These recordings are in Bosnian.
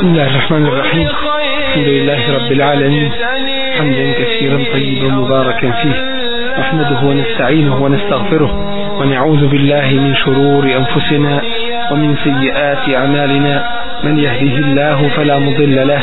بسم الله الرحمن الرحيم. الحمد لله رب العالمين. حمدا كثيرا طيبا مباركا فيه. نحمده ونستعينه ونستغفره. ونعوذ بالله من شرور أنفسنا ومن سيئات أعمالنا. من يهده الله فلا مضل له.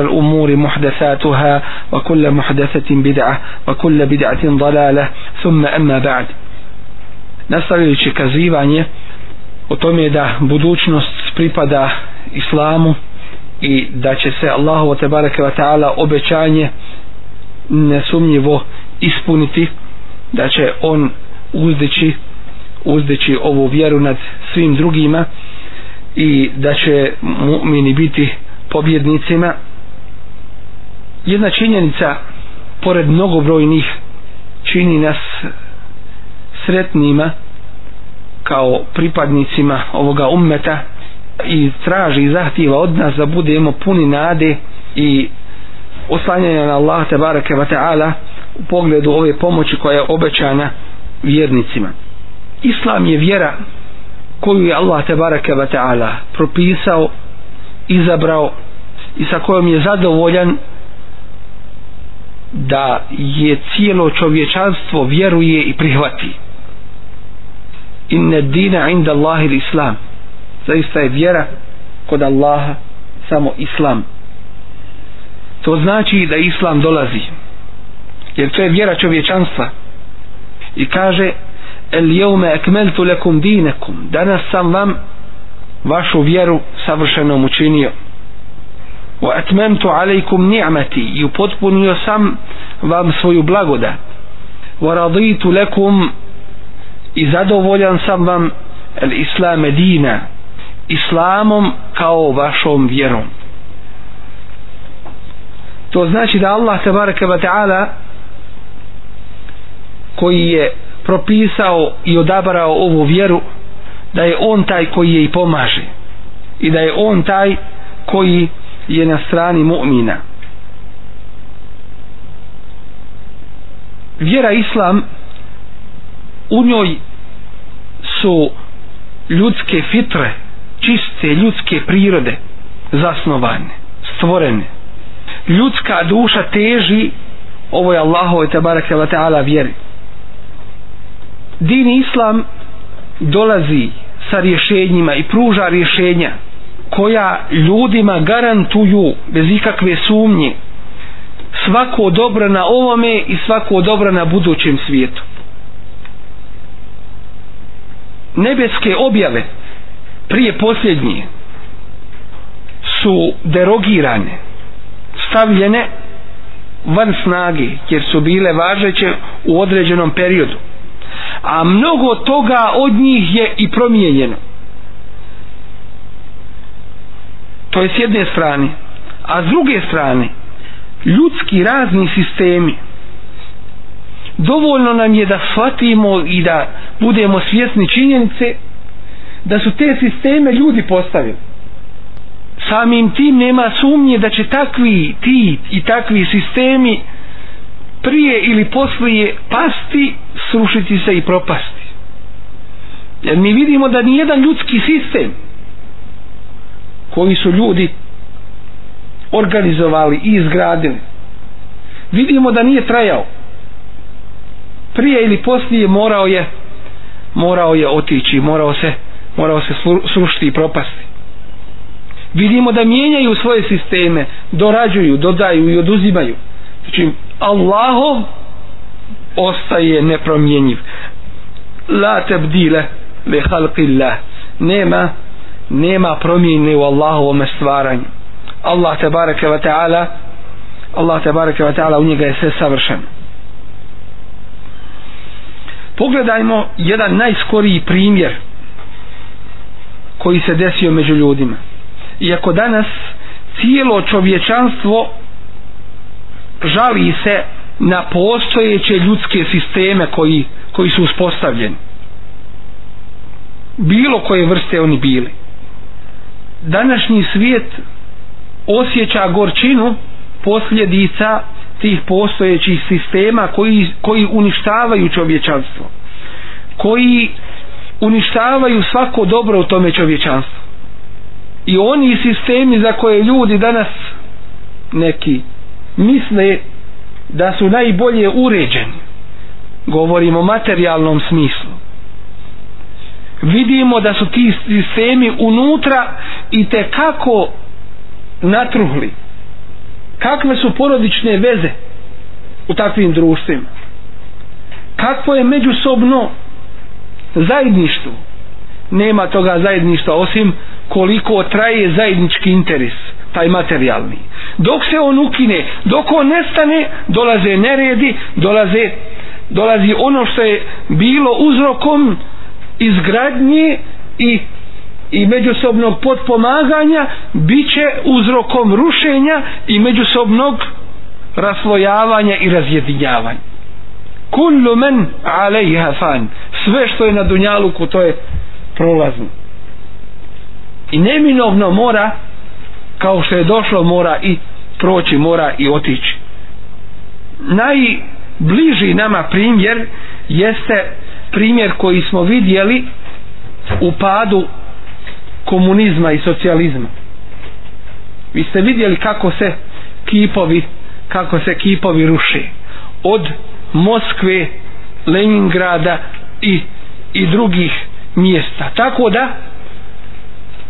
الأمور محدثاتها وكل محدثة بدعة وكل بدعة ضلالة ثم أما بعد nastavljajući kazivanje o tome da budućnost pripada islamu i da će se Allahu te bareke ve taala obećanje nesumnjivo ispuniti da će on uzdići uzdići ovu vjeru nad svim drugima i da će mu'mini biti pobjednicima jedna činjenica pored mnogobrojnih čini nas sretnima kao pripadnicima ovoga ummeta i traži i zahtjeva od nas da budemo puni nade i oslanjanja na Allah tabaraka wa ta'ala u pogledu ove pomoći koja je obećana vjernicima. Islam je vjera koju je Allah tabaraka wa ta'ala propisao izabrao i sa kojom je zadovoljan da je cijelo čovječanstvo vjeruje i prihvati. Inna dina inda Allahi islam zaista je vjera kod Allaha samo islam. To znači da islam dolazi jer to je vjera čovječanstva. I kaže el jevme ekmeltu lekum dinekum. Danas sam vam vašu vjeru savršenom učinio wa atmamtu alejkum ni'mati. I upotpunio sam vam svoju blagodat. Wa raditu lekum i zadovoljan sam vam islam islame dina. Islamom kao vašom vjerom. To znači da Allah tabaraka wa ta'ala koji je propisao i odabrao ovu vjeru da je on taj koji je i pomaže. I da je on taj koji je na strani mu'mina. Vjera islam u njoj su ljudske fitre čiste ljudske prirode zasnovane, stvorene. Ljudska duša teži ovo je Allahove tabaraka wa ta'ala vjeri. Din islam dolazi sa rješenjima i pruža rješenja koja ljudima garantuju bez ikakve sumnje svako dobro na ovome i svako dobro na budućem svijetu. Nebeske objave prije posljednje su derogirane stavljene van snage jer su bile važeće u određenom periodu. A mnogo toga od njih je i promijenjeno. To je s jedne strane. A s druge strane ljudski razni sistemi. Dovoljno nam je da shvatimo i da budemo svjesni činjenice da su te sisteme ljudi postavili. Samim tim nema sumnje da će takvi ti i takvi sistemi prije ili poslije pasti srušiti se i propasti. Jer mi vidimo da nijedan ljudski sistem koji su ljudi organizovali i izgradili. Vidimo da nije trajao. Prije ili poslije morao je morao je otići morao se morao se srušiti i propasti. Vidimo da mijenjaju svoje sisteme dorađuju, dodaju i oduzimaju. Znači Allahov ostaje nepromjenjiv. La tebdile le halqillah. Nema nema promjene u Allahovom stvaranju. Allah tebareke ve ta'ala Allah tebareke ve ta'ala u njega je sve savršeno pogledajmo jedan najskoriji primjer koji se desio među ljudima. Iako danas cijelo čovječanstvo žali se na postojeće ljudske sisteme koji, koji su uspostavljeni. Bilo koje vrste oni bili današnji svijet osjeća gorčinu posljedica tih postojećih sistema koji, koji uništavaju čovječanstvo koji uništavaju svako dobro u tome čovječanstvu. I oni sistemi za koje ljudi danas neki misle da su najbolje uređeni govorimo o materijalnom smislu vidimo da su ti sistemi unutra i te kako natruhli kakve su porodične veze u takvim društvima? Kakvo je međusobno zajedništvo? Nema toga zajedništva osim koliko traje zajednički interes taj materijalni. Dok se on ukine dok on nestane dolaze neredi dolaze dolazi ono što je bilo uzrokom izgradnje i i međusobnog potpomaganja biće uzrokom rušenja i međusobnog raslojavanja i razjedinjavanja. Kullu men alejha fan. Sve što je na dunjaluku to je prolazno. I neminovno mora kao što je došlo mora i proći mora i otići. Najbliži nama primjer jeste primjer koji smo vidjeli u padu komunizma i socijalizma. Vi ste vidjeli kako se kipovi kako se kipovi ruše. Od Moskve Leningrada i, i drugih mjesta. Tako da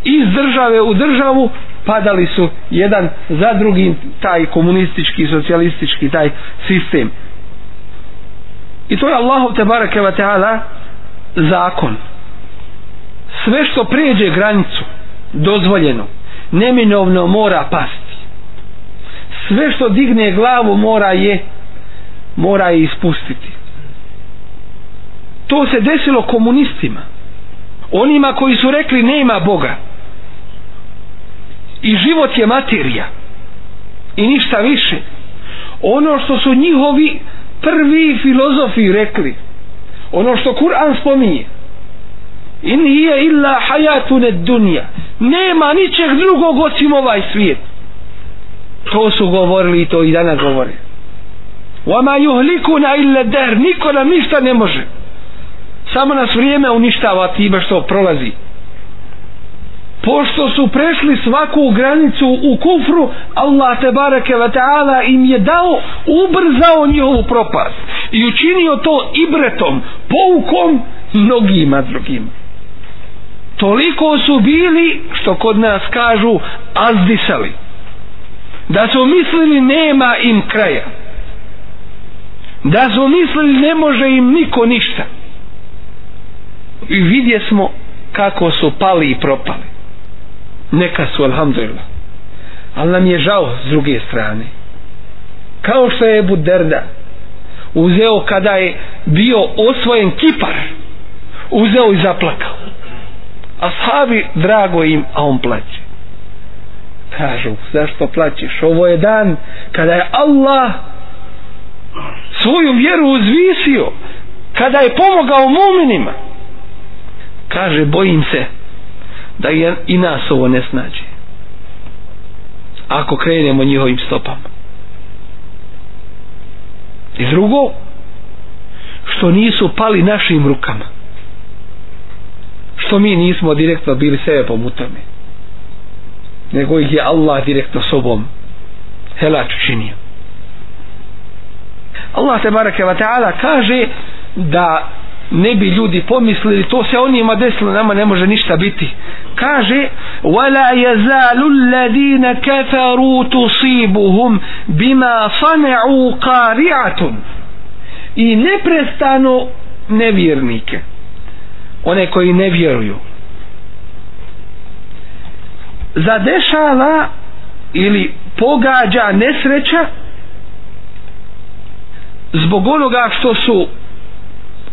iz države u državu padali su jedan za drugim taj komunistički socijalistički taj sistem i to je Allahu te bareke ve taala zakon. Sve što pređe granicu dozvoljeno neminovno mora pasti. Sve što digne glavu mora je mora je ispustiti. To se desilo komunistima onima koji su rekli nema Boga. I život je materija. I ništa više. Ono što su njihovi prvi filozofi rekli ono što Kur'an spominje in hiya illa hayatun ad-dunya nema ničeg drugog osim ovaj svijet. To su govorili i to i danas govore. Wama yuhlikuna illa dar niko nam ništa ne može. Samo nas vrijeme uništava time što prolazi pošto su prešli svaku granicu u kufru Allah te bareke ve taala im je dao ubrzao njihovu propast i učinio to ibretom poukom mnogima drugima toliko su bili što kod nas kažu azdisali. Da su mislili nema im kraja. Da su mislili ne može im niko ništa. I vidje smo kako su pali i propali neka su alhamdulillah. Ali nam je žao s druge strane. Kao što je Ebu Derda uzeo kada je bio osvojen kipar uzeo i zaplakao. A drago im a on plaće. Kažu zašto plaćeš? Ovo je dan kada je Allah svoju vjeru uzvisio kada je pomogao muminima. Kaže bojim se da je i nas ovo ne snađe. Ako krenemo njihovim stopama. I drugo što nisu pali našim rukama. Što mi nismo direktno bili sebe pomutami nego ih je Allah direktno sobom helač činio Allah te barake wa ta'ala kaže da ne bi ljudi pomislili to se onima desilo nama ne može ništa biti. Kaže wala yazalu alladhina kafaru tusibuhum bima sana'u qari'atun. I neprestano nevjernike one koji ne vjeruju. Zadešava ili pogađa nesreća zbog onoga što su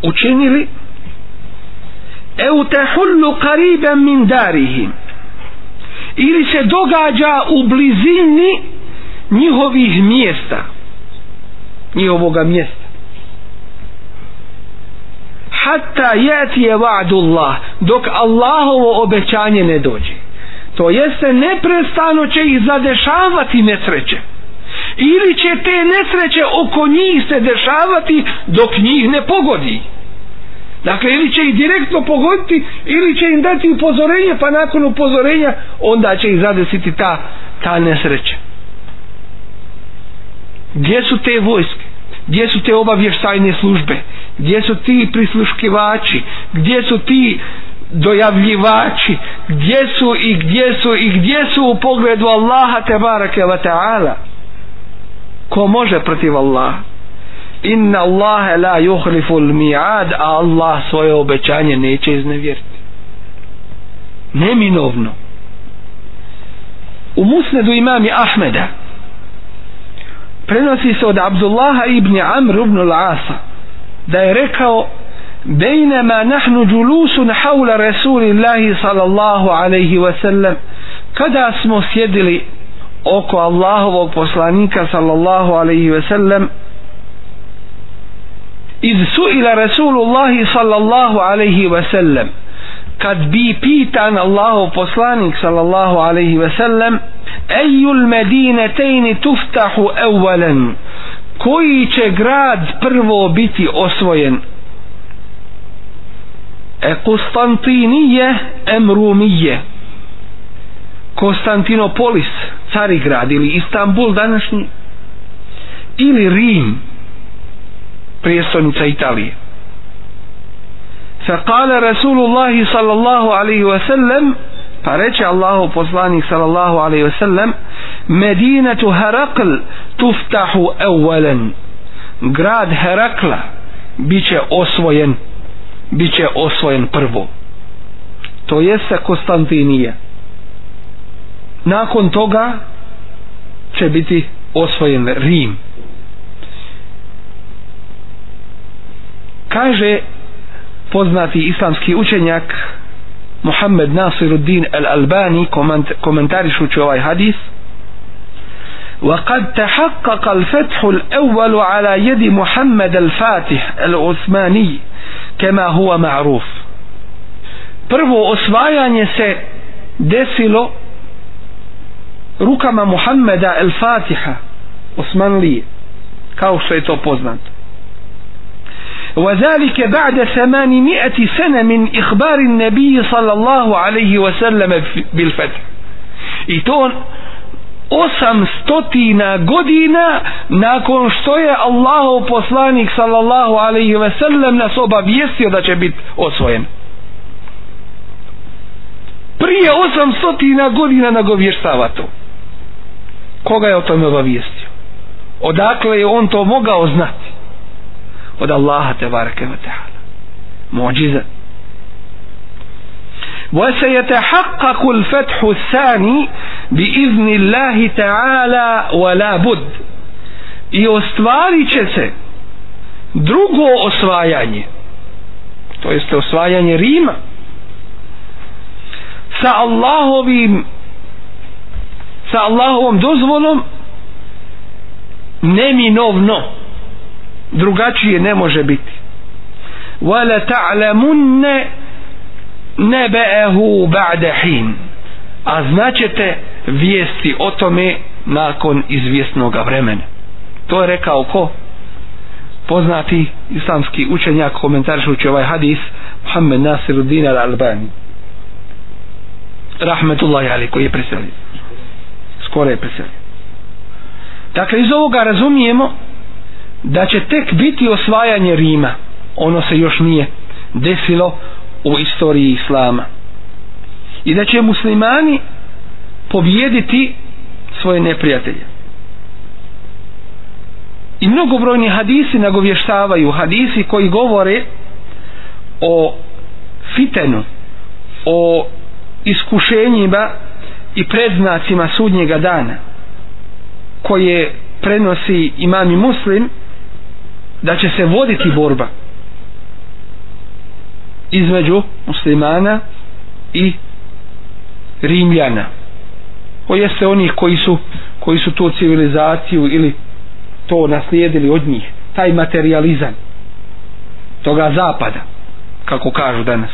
učinili eu tehullu qariban min darihim. Ili se događa u blizini njihovih mjesta njihovoga mjesta. Hatta jeti je va'dullah dok Allahovo obećanje ne dođe. To jeste neprestano će ih zadešavati nesreće. Ili će te nesreće oko njih se dešavati dok njih ne pogodi dakle ili će ih direktno pogoditi ili će im dati upozorenje pa nakon upozorenja onda će ih zadesiti ta, ta nesreća. Gdje su te vojske? Gdje su te obavještajne službe? Gdje su ti prisluškivači? Gdje su ti dojavljivači? Gdje su i gdje su i gdje su u pogledu Allaha te barake wa ta'ala? Ko može protiv Allaha? inna Allahe la yuhlifu mi'ad a Allah svoje obećanje neće iznevjeriti neminovno u musnedu imami Ahmeda prenosi se od Abdullaha ibn Amr ibn al-Asa da je rekao بينما نحن جلوس حول رسول الله صلى الله عليه وسلم kada smo sjedili oko Allahovog poslanika sallallahu alaihi ve sellem iz suila Rasulullahi sallallahu alaihi ve sellem kad bi pitan Allahu poslanik sallallahu alaihi ve sellem ejul medinetejni tuftahu evvelen? Koji će grad prvo biti osvojen? E Konstantinije Emrumije. Konstantinopolis Carigrad ili Istanbul današnji? Ili Rim? prijestolnica Italije فقال رسول الله صلى الله عليه وسلم فرجع الله poslanik صلى الله عليه وسلم مدينة هرقل تفتح أولا grad Herakla biće osvojen biće osvojen prvo to jeste Konstantinija nakon toga će biti osvojen Rim kaže poznati islamski učenjak Muhammed Nasiruddin Al-Albani komentarišući ovaj hadis وقد تحقق الفتح الأول على يد محمد الفاتح العثماني كما هو معروف prvo osvajanje se desilo rukama Muhammeda el Fatiha Osmanlije kao što je to poznato وذلك بعد ثمانمائة سنة من إخبار النبي صلى الله عليه وسلم بالفتح i to osam stotina godina nakon što je Allahov poslanik sallallahu alaihi ve sellem nas obavijestio da će biti osvojen prije osam stotina godina nagovještava to koga je o tome obavijestio odakle je on to mogao znati od Allaha te barake wa ta'ala muđiza وسيتحقق الفتح الثاني بإذن الله تعالى ولا بد i ostvarit će se drugo osvajanje to jeste osvajanje Rima sa Allahovim sa Allahovom dozvolom neminovno drugačije ne može biti. Wala ta'lamunna nebe'ehu ba'de hin. A znaćete vijesti o tome nakon izvjesnog vremena. To je rekao ko? Poznati islamski učenjak komentarišući ovaj hadis Muhammed Nasiruddin al-Albani. Rahmetullahi ali koji je preselio skoro je preselio dakle iz ovoga razumijemo da će tek biti osvajanje Rima. Ono se još nije desilo u istoriji Islama. I da će muslimani pobjediti svoje neprijatelje. I mnogobrojni hadisi nagovještavaju hadisi koji govore o fitenu o iskušenjima i predznacima sudnjega dana koje prenosi imami muslim da će se voditi borba između muslimana i rimljana. O jeste onih koji su koji su tu civilizaciju ili to naslijedili od njih? Taj materializam toga zapada kako kažu danas.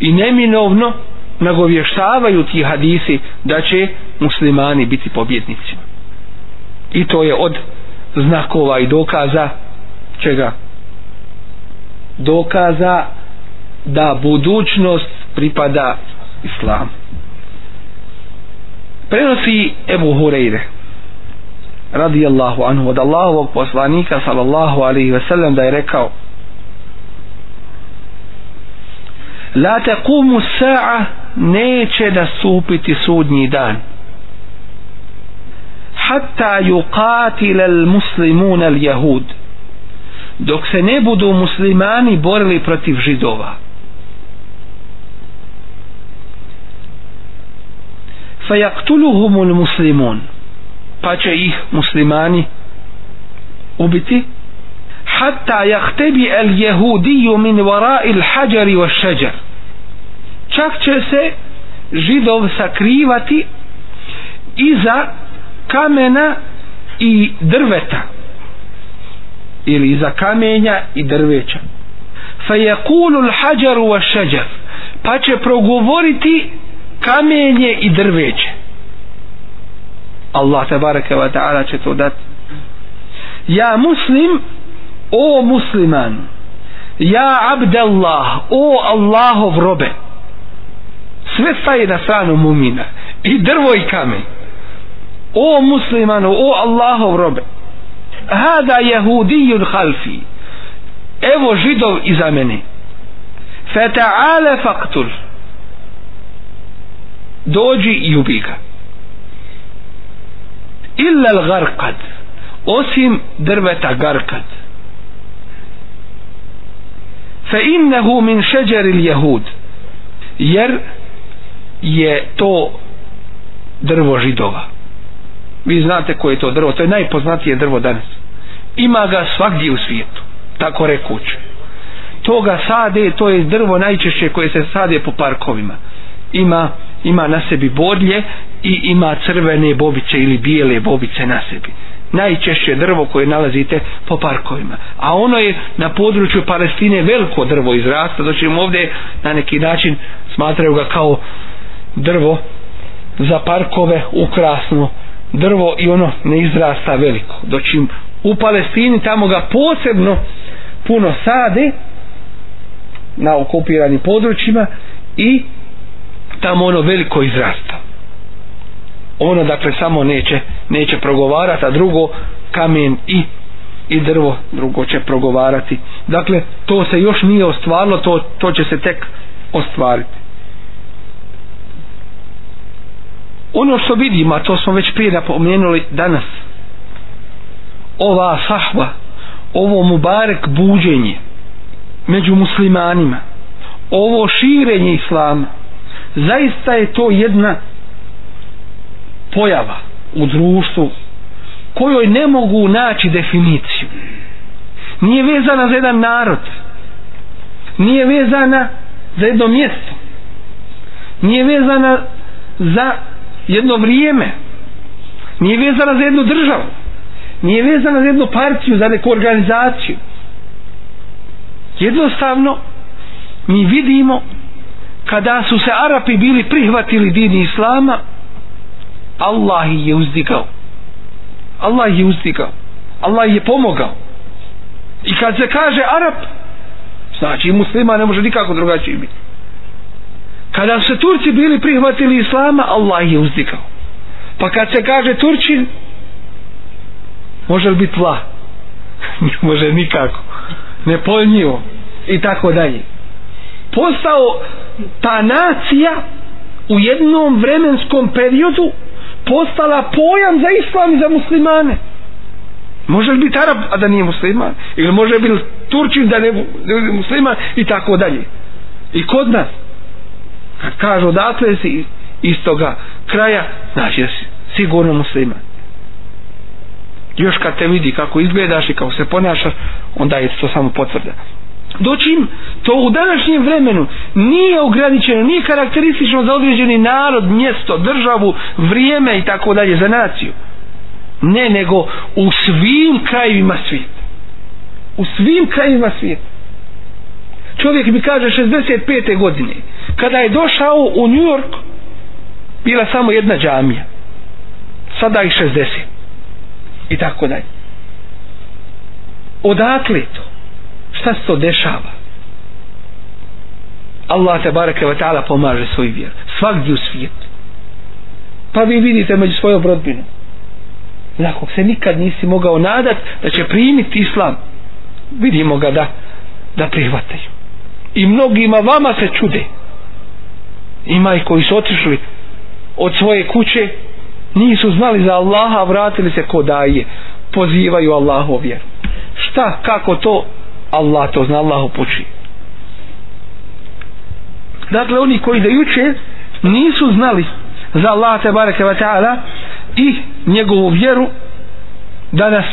I neminovno nagovještavaju ti hadisi da će muslimani biti pobjednici. I to je od znakova i dokaza čega? Dokaza da budućnost pripada islamu. Prenosi Ebu Hureyre radijallahu anhu od Allahovog poslanika sallallahu alaihi ve sellem da je rekao la taqumu sa'a neće da stupiti sudnji dan. Hatta yuqatil al muslimun al jahud dok se ne budu muslimani borili protiv židova. Fayaqtuluhum muslimun. Pa će ih muslimani ubiti. Hatta yahtabi jehudiju min wara' alhajar šeđar čak će se židov sakrivati iza kamena i drveta ili iza kamenja i drveća. Fa yaqulu al hajar wa shajar. Pa će progovoriti kamenje i drveće. Allah tabaraka wa ta'ala će to dati. Ja muslim o musliman ja abdallah o Allahov robe sve staje na stranu mumina i drvo i kamen. O muslimanu o Allahov robe hada jehudijun halfi. Evo židov iza mene. Fata'ale faktul dođi i ubi ga. Illa l'garkad osim drveta garkad fe innehu min šeđer il jehud jer je to drvo židova. Vi znate koje je to drvo. To je najpoznatije drvo danas ima ga svakdje u svijetu tako rekuće to ga sade to je drvo najčešće koje se sade po parkovima. Ima ima na sebi bodlje i ima crvene bobice ili bijele bobice na sebi. Najčešće drvo koje nalazite po parkovima. A ono je na području Palestine veliko drvo izrasta znači ovdje na neki način smatraju ga kao drvo za parkove ukrasno drvo i ono ne izrasta veliko. Doći u Palestini tamo ga posebno puno sade na okupiranim područjima i tamo ono veliko izrasta ono dakle samo neće neće progovarati a drugo kamen i i drvo drugo će progovarati. Dakle to se još nije ostvarilo to, to će se tek ostvariti. Ono što vidimo a to smo već prije napomenuli danas ova sahva ovo mubarek buđenje među muslimanima ovo širenje islama zaista je to jedna pojava u društvu kojoj ne mogu naći definiciju. Nije vezana za jedan narod nije vezana za jedno mjesto nije vezana za jedno vrijeme nije vezana za jednu državu nije vezana za jednu partiju za neku organizaciju. Jednostavno mi vidimo kada su se Arapi bili prihvatili dini Islama Allah je uzdigao. Allah je uzdigao. Allah je pomogao. I kad se kaže Arab znači muslima ne može nikako drugačije biti. Kada su se Turci bili prihvatili Islama Allah je uzdigao. Pa kad se kaže Turčin može li biti vla može nikako. Nepojmljivo. I tako dalje. Postao ta nacija u jednom vremenskom periodu postala pojam za islam i za muslimane. Može li biti Arab a da nije musliman? Ili može biti Turčin da ne bude musliman i tako dalje. I kod nas kad kažu odatle si iz toga kraja znači da si sigurno musliman još kad te vidi kako izgledaš i kako se ponašaš onda je to samo potvrda Dočim, to u današnjem vremenu nije ograničeno, nije karakteristično za određeni narod, mjesto, državu, vrijeme i tako dalje za naciju. Ne, nego u svim krajevima svijeta. U svim krajevima svijeta. Čovjek mi kaže 65. godine, kada je došao u New York, bila samo jedna džamija. Sada ih 60. I tako dalje. Odakle to? Šta se to dešava? Allah te bareke ve taala pomaže svoj vjer svagdje u svijetu pa vi vidite među svojom rodbinom nakon se nikad nisi mogao nadat da će primiti islam vidimo ga da da prihvataju i mnogima vama se čude ima i koji su otišli od svoje kuće nisu znali za Allaha vratili se ko daje pozivaju Allahu vjeru. Šta kako to? Allah to zna Allah upući. Dakle oni koji da juče nisu znali za Allah te bareke ve taala i njegovu vjeru danas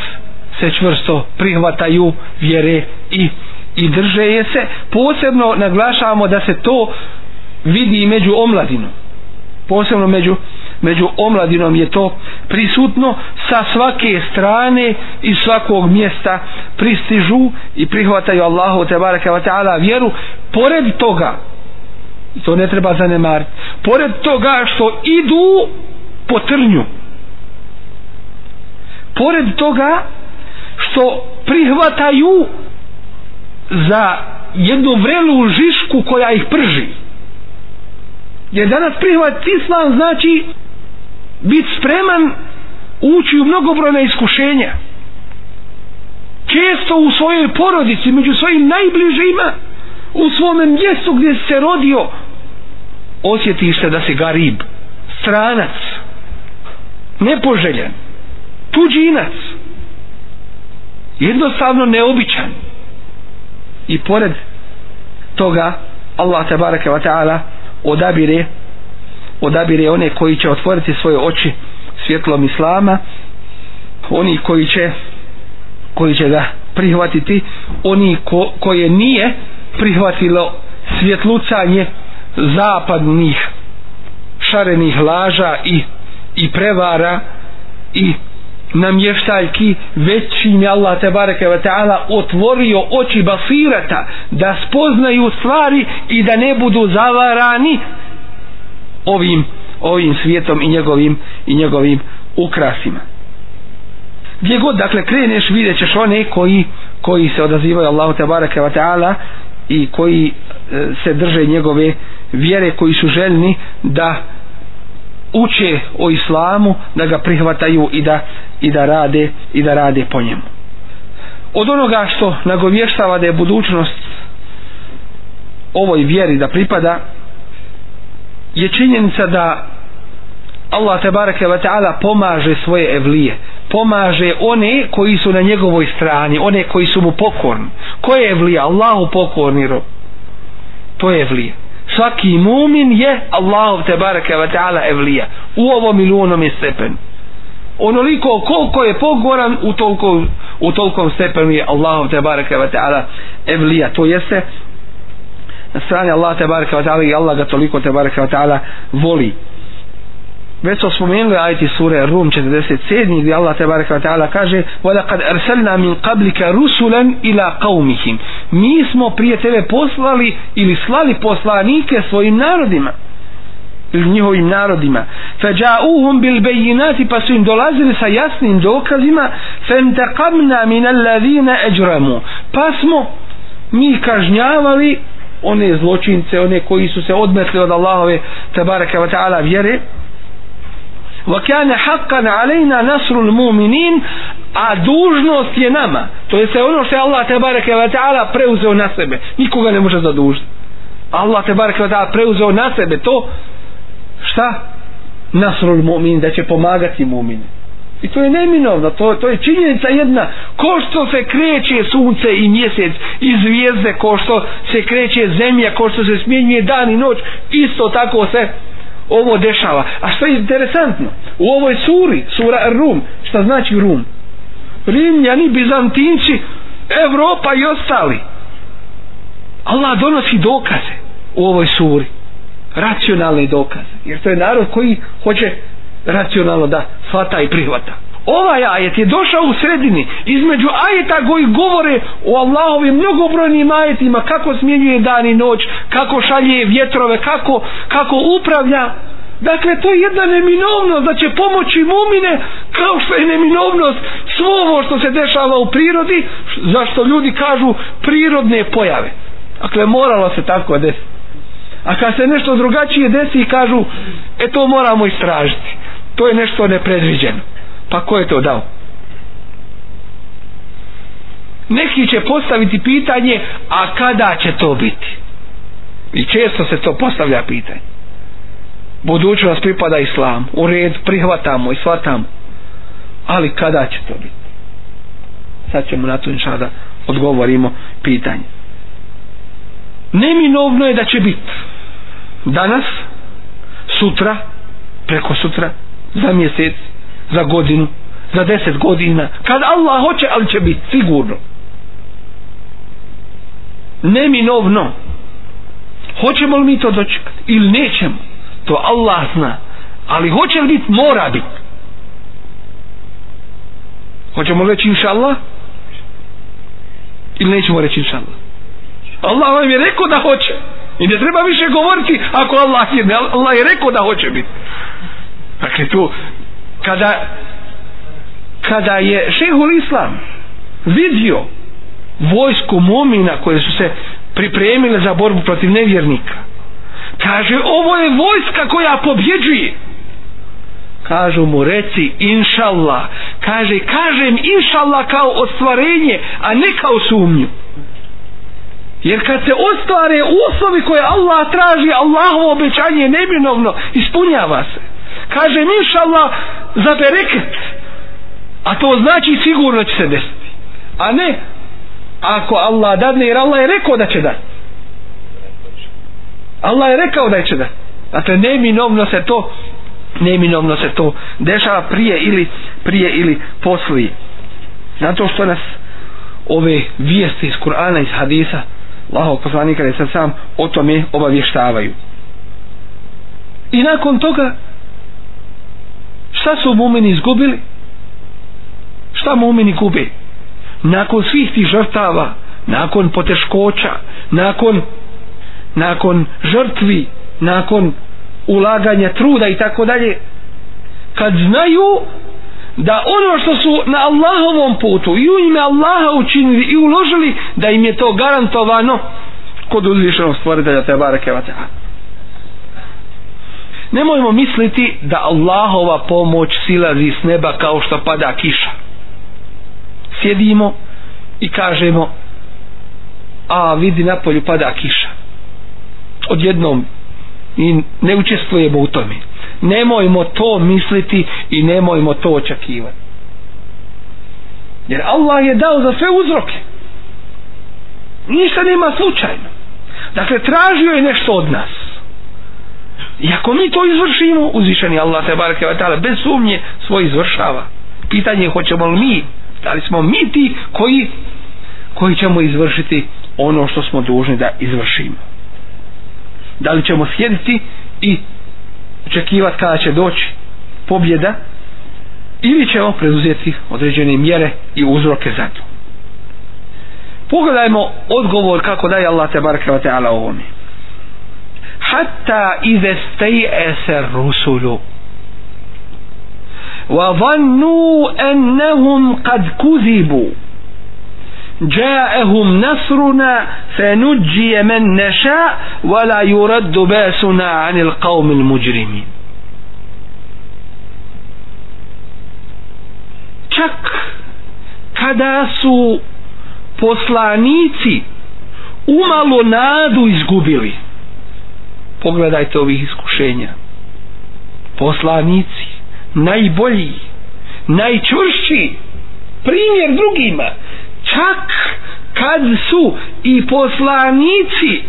se čvrsto prihvataju vjere i i drže je se. Posebno naglašavamo da se to vidi među omladinom posebno među među omladinom je to prisutno sa svake strane i svakog mjesta pristižu i prihvataju Allahu te bareke ve taala vjeru. Pored toga to ne treba zanemariti pored toga što idu po trnju pored toga što prihvataju za jednu vrelu žišku koja ih prži. Jer danas prihvat islam znači biti spreman ući u mnogobrojne iskušenja. Često u svojoj porodici među svojim najbližima u svome mjestu gdje se rodio osjetiš se da si garib stranac nepoželjen tuđinac jednostavno neobičan. I pored toga Allah te bareke wa ta'ala odabire odabire one koji će otvoriti svoje oči svjetlom islama oni koji će koji će ga prihvatiti oni ko, koje nije prihvatilo svjetlucanje zapadnih šarenih laža i, i prevara i namještaljki već im je Allah te bareke ve taala otvorio oči basirata da spoznaju stvari i da ne budu zavarani ovim ovim svijetom i njegovim i njegovim ukrasima. Gdje god dakle kreneš vidjet ćeš one koji koji se odazivaju Allahu te bareke ve taala i koji e, se drže njegove vjere koji su željni da uče o islamu da ga prihvataju i da i da rade i da rade po njemu. Od onoga što nagovještava da je budućnost ovoj vjeri da pripada je činjenica da Allah te bareke ve taala pomaže svoje evlije pomaže one koji su na njegovoj strani one koji su mu pokorni. Ko je evlija? Allahu pokorni rob. To je evlija. Svaki mumin je Allahu te bareke ve taala evlija u ovom ili u onom stepenu. Onoliko koliko je pogoran u toliko u tolkom stepenu je Allahu te bareke ve taala evlija. To jeste na strani Allah te bareke ve taala i Allah ga toliko te bareke ve taala voli. Već smo spomenuli ajti sure Rum 47 gdje Allah te bareke ve taala kaže wa laqad arsalna min qablika rusulan ila qaumihim mi smo prije tebe poslali ili slali poslanike svojim narodima ili njihovim narodima. Fađa'uhum bil bejinati pa su im dolazili sa jasnim dokazima fentaqamna min alladhina ajramu. Pa smo mi kažnjavali one zločince one koji su se odmetli od Allahove tabaraka wa ta'ala vjere وكان حقا علينا نصر المؤمنين a dužnost je nama to je sve ono što je Allah te bareke ve taala preuzeo na sebe nikoga ne može zadužiti Allah te bareke ve taala preuzeo na sebe to šta nasrul mu'min da će pomagati mu'mine i to je neminovno to, to je činjenica jedna. Ko što se kreće sunce i mjesec i zvijezde ko što se kreće zemlja ko što se smjenjuje dan i noć isto tako se ovo dešava. A što je interesantno u ovoj suri sura Rum šta znači Rum? Rimljani, Bizantinci Evropa i ostali. Allah donosi dokaze u ovoj suri racionalne dokaze. Jer to je narod koji hoće racionalno da shvata i prihvata ovaj ajet je došao u sredini između ajeta koji govore o Allahovim mnogobrojnim ajetima kako smjenjuje dan i noć kako šalje vjetrove kako, kako upravlja Dakle, to je jedna neminovnost da će pomoći mumine kao što je neminovnost svo ovo što se dešava u prirodi, zašto ljudi kažu prirodne pojave. Dakle, moralo se tako desiti. A kad se nešto drugačije desi i kažu, e to moramo istražiti. To je nešto nepredviđeno. Pa ko je to dao? Neki će postaviti pitanje, a kada će to biti? I često se to postavlja pitanje. Budućnost pripada islam. U red prihvatamo i shvatamo. Ali kada će to biti? Sad ćemo na to inša da odgovorimo pitanje. Neminovno je da će biti danas, sutra, preko sutra, za mjesec, za godinu, za deset godina, kad Allah hoće, ali će biti sigurno. Neminovno. Hoćemo li mi to dočekati ili nećemo? To Allah zna. Ali hoće li biti, mora biti. Hoćemo reći inša Allah? Ili nećemo reći inša Allah? Allah vam je rekao da hoće. I ne treba više govoriti ako Allah je, Allah je rekao da hoće biti. Dakle, to kada, kada je šehul Islam vidio vojsku momina koje su se pripremile za borbu protiv nevjernika, kaže, ovo je vojska koja pobjeđuje. Kažu mu, reci, inšallah. Kaže, kažem, inšallah kao ostvarenje, a ne kao sumnju. Jer kad se ostvare uslovi koje Allah traži, Allahovo obećanje neminovno ispunjava se. Kaže inša Allah za bereket. A to znači sigurno će se desiti. A ne ako Allah dadne, jer Allah je rekao da će da. Allah je rekao da će da. Dakle, neminovno se to neminovno se to dešava prije ili prije ili poslije. Zato što nas ove vijesti iz Kur'ana iz hadisa Allahov poslanika je sam o tome obavještavaju. I nakon toga šta su mumini izgubili? Šta mumini gube? Nakon svih tih žrtava, nakon poteškoća, nakon nakon žrtvi, nakon ulaganja truda i tako dalje, kad znaju da ono što su na Allahovom putu i u ime Allaha učinili i uložili da im je to garantovano kod uzvišenog stvoritelja te barake vata'ala nemojmo misliti da Allahova pomoć silazi s neba kao što pada kiša. Sjedimo i kažemo a vidi na polju pada kiša. Odjednom i ne učestvujemo u tome. Nemojmo to misliti i nemojmo to očekivati. Jer Allah je dao za sve uzroke. Ništa nema slučajno. Dakle tražio je nešto od nas i ako mi to izvršimo uzvišeni Allah te barake ta'ala bez sumnje svoj izvršava. Pitanje je hoćemo li mi da li smo mi ti koji koji ćemo izvršiti ono što smo dužni da izvršimo? Da li ćemo sjediti i očekivati kada će doći pobjeda ili ćemo preuzeti određene mjere i uzroke za to? Pogledajmo odgovor kako daje Allah te baraka wa ta'ala ovome. حتى إذا استيأس الرسل. وظنوا أنهم قد كذبوا. جاءهم نصرنا فنجي من نشاء ولا يرد بأسنا عن القوم المجرمين. Čak kada su poslanici umalo nadu izgubili, pogledajte ovih iskušenja. Poslanici najbolji najčvršći primjer drugima. Čak kad su i poslanici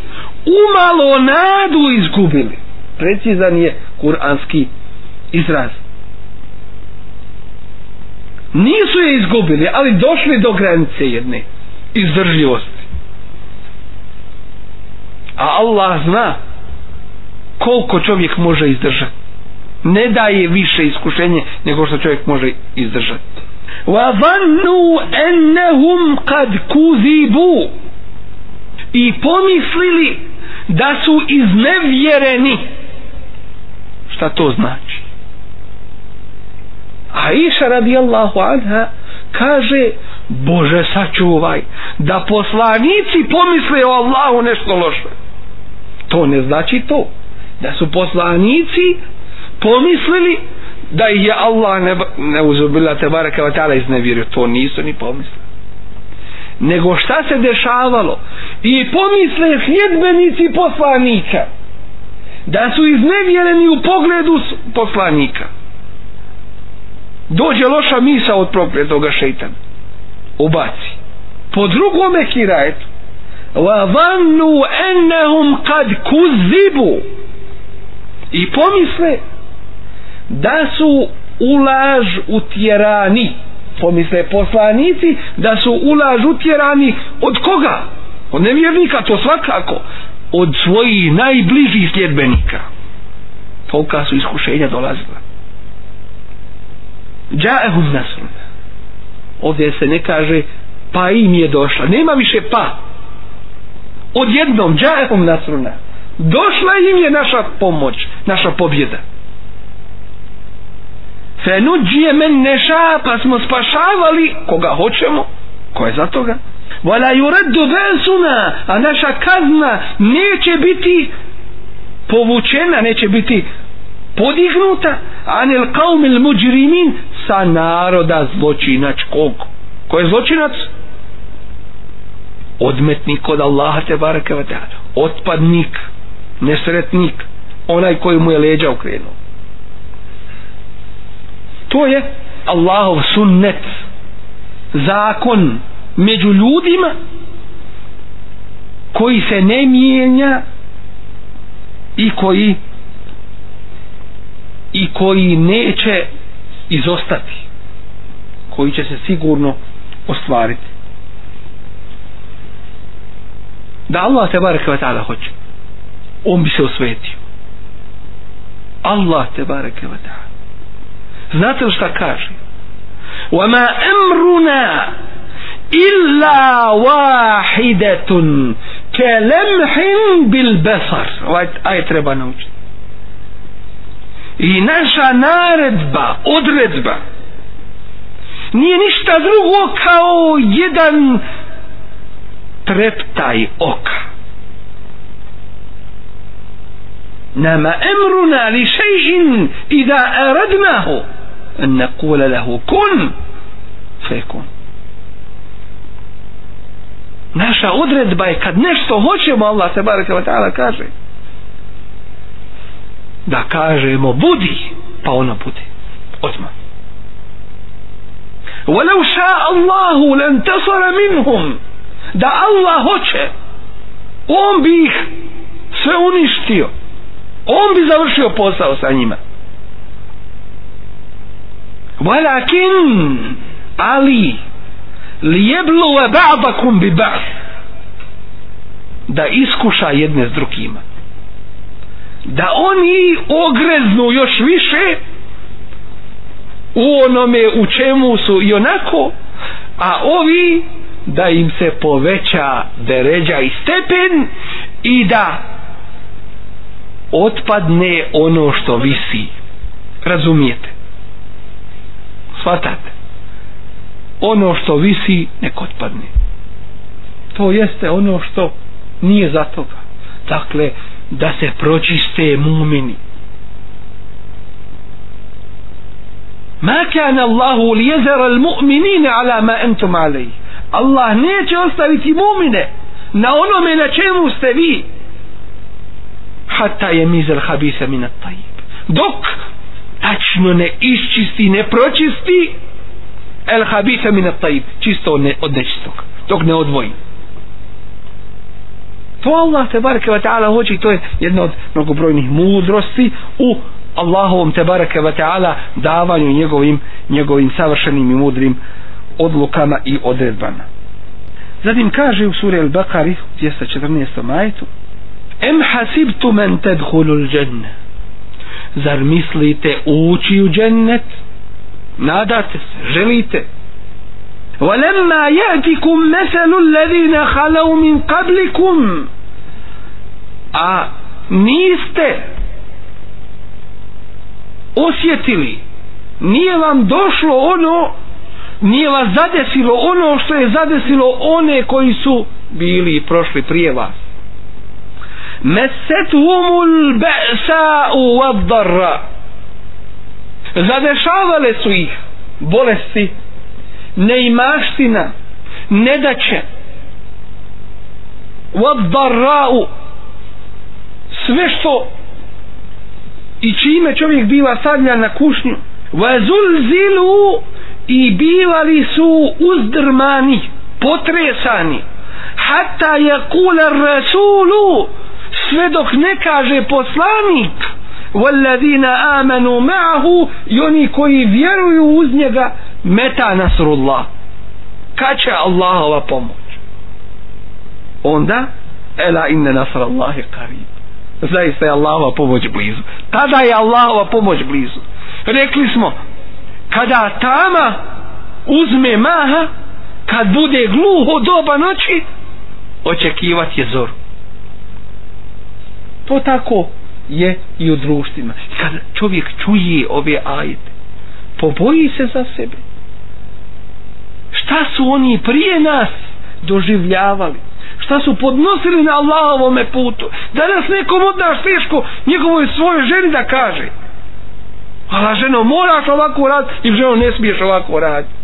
umalo nadu izgubili. Precizan je kuranski izraz. Nisu je izgubili ali došli do granice jedne izdržljivosti. A Allah zna koliko čovjek može izdržati. Ne daje više iskušenje nego što čovjek može izdržati. Wa zannu ennehum kad kuzibu. I pomislili da su iznevjereni. Šta to znači? A iša radijallahu anha kaže Bože sačuvaj da poslanici pomisle o Allahu nešto loše. To ne znači to da su poslanici pomislili da ih je Allah ne, ne uzubila te baraka wa ta'ala iznevjerio to nisu ni pomislili. Nego šta se dešavalo? I pomisle sljedbenici poslanika da su iznevjereni u pogledu poslanika. Dođe loša misa od prokletoga šeitana. Ubaci. Po drugome kirajetu wa vannu ennehum kad kuzibu i pomisle da su ulaž utjerani. Pomisle poslanici da su ulaž utjerani od koga? od nevjernika to svakako. Od svojih najbližih sljedbenika. Tolika su iskušenja dolazila. Džaehum nasrun ovdje se ne kaže pa im je došla. Nema više pa. Odjednom džaehum nasruna došla im je naša pomoć naša pobjeda. Fenuđije men neša pa smo spašavali koga hoćemo ko je za toga. Wala yuraddu basuna a naša kazna neće biti povučena neće biti podignuta. Anil qaumil mujrimin sa naroda zločinačkog. Ko je zločinac? Odmetnik od Allaha te baraka wa otpadnik nesretnik onaj koji mu je leđa okrenuo. To je Allahov sunnet zakon među ljudima koji se ne mijenja i koji i koji neće izostati koji će se sigurno ostvariti. Da Allah te barek ta'ala hoće on bi se osvetio Allah te barek wa ta'ala znate li šta kaže وما أمرنا إلا واحدة كلمح بالبصر آية treba naučiti i naša naredba odredba nije ništa drugo kao jedan treptaj oka nama emruna li šežin i da aradnahu en nekule lehu kun fekun naša odredba je kad nešto hoćemo Allah se baraka wa ta'ala kaže da kažemo budi pa ono budi odmah ولو شاء الله لانتصر منهم da Allah hoće on bi ih sve uništio on bi završio posao sa njima. Walakin ali lijebluve ba'dakum bi ba'd da iskuša jedne s drugima. Da oni ogreznu još više u onome u čemu su i onako a ovi da im se poveća deređa i stepen i da otpadne ono što visi. Razumijete? Shvatate? Ono što visi nek otpadne. To jeste ono što nije za toga. Dakle da se pročiste mumini. Ma kana Allahu li lijezara al-mu'minine ala ma entum alej Allah neće ostaviti mumine na onome na čemu ste vi hatta je mizel habisa mina tajib dok tačno ne iščisti ne pročisti el habisa mina tajib čisto ne, od nečistog dok ne odvoji. To Allah te bareke ve taala hoće to je jedna od mnogobrojnih mudrosti u Allahovom te bareke ve taala davanju njegovim njegovim savršenim i mudrim odlukama i odredbama. Zatim kaže u suri al-Baqari 214. majetu em hasibtu men tedhulul dženne zar mislite ući u džennet nadate se, želite ولما يأتكم مثل الذين خلوا من قبلكم a niste osjetili nije vam došlo ono nije vas zadesilo ono što je zadesilo one koji su bili i prošli prije vas mesetumul be'sa'u vaddarra zadešavale su ih bolesti neimaština nedaće. Vaddarra'u sve što i čime čovjek biva stavljan na kušnju. Vazulzilu i bivali su uzdrmani potresani. Hatta je kula rasulu sve dok ne kaže poslanik walladina amanu ma'ahu i oni koji vjeruju uz njega meta nasrullah. Kad će Allahova pomoć? Onda ela inne nasrallahi qarib zaista je Allahova pomoć blizu. Tada je Allahova pomoć blizu. Rekli smo kada tama uzme maha kad bude gluho doba noći očekivati je zoru to tako je i u društvima. Kad čovjek čuje ove ajde, poboji se za sebe. Šta su oni prije nas doživljavali? Šta su podnosili na Allahovome putu? Danas nekom od nas teško njegovoj svojoj ženi da kaže a ženo moraš ovako raditi i ženo ne smiješ ovako raditi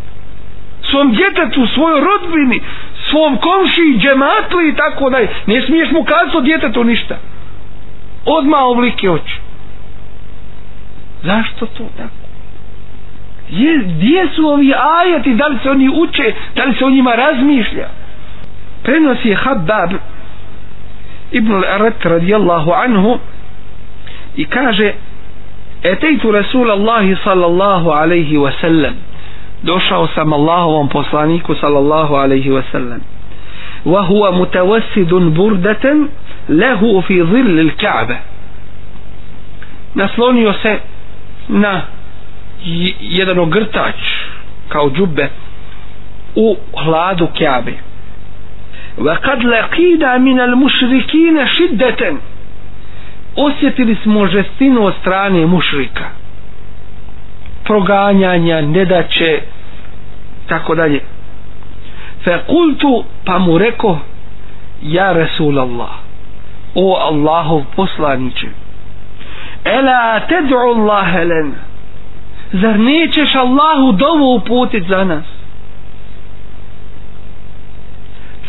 svom djetetu, svojoj rodbini svom komši, džematli i tako daj ne smiješ mu kazati o djetetu ništa odmah oblike oči. Zašto to tako? Je, gdje su ovi ajati? Da li se oni uče? Da li se o njima razmišlja? Prenosi Habab ibn al-Arat radijallahu anhu i kaže etejtu Rasul Allahi sallallahu alaihi wasallam došao sam Allahovom poslaniku sallallahu alaihi wa وهو متوسد بردة له في ظل الكعبة naslonio se na jedan ogrtač kao džube u hladu Kjabe wa kad laqida min al-mushrikin shiddatan. Osjetili smo žestinu od strane mušrika. Proganjanja, nedaće tako dalje fe kultu pa mu reko ja Resul Allah o Allahov poslaniće ela ted'u Allah len zar nećeš Allahu dovu uputit za nas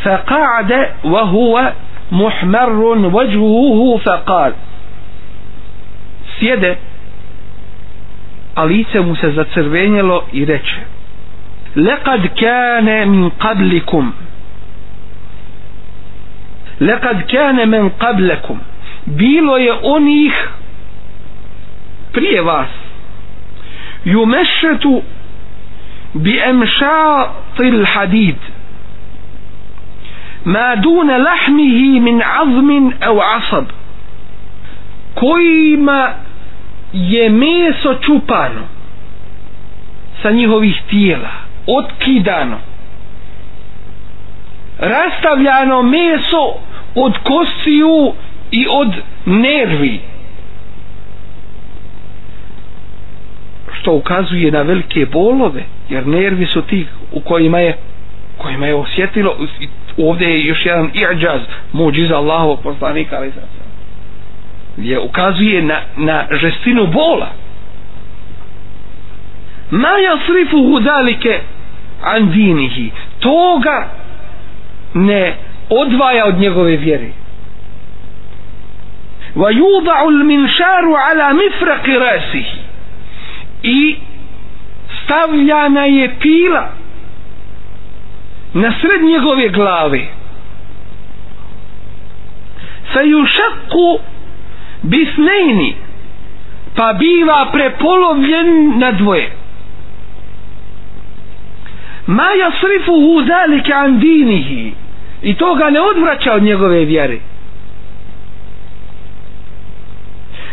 فقعد وهو محمر وجهه فقال sjede a lice mu se zacrvenjelo i reče لقد كان من قبلكم لقد كان من قبلكم bilo je onih prije vas. Yumešetu bi emšatil hadid. Ma dune lahmihi min azmin au asab. Kojima je meso čupano sa njihovih tijela otkidano. Rastavljano meso od kostiju i od nervi. Što ukazuje na velike bolove jer nervi su ti u kojima je kojima je osjetilo ovdje je još jedan i'đaz muđiza Allahov poslanika ali gdje ukazuje na, na žestinu bola. Ma jasrifu hudalike an dinihi. Toga ne odvaja od njegove vjere. Wa yuda'u al-minsharu ala mifraq rasihi. I stavljana je pila na sred njegove glave. Fa yushaqqu bisnaini pa biva prepolovljen na dvoje ma jasrifuhu zalike an dinihi i to ga ne odvraća od njegove vjere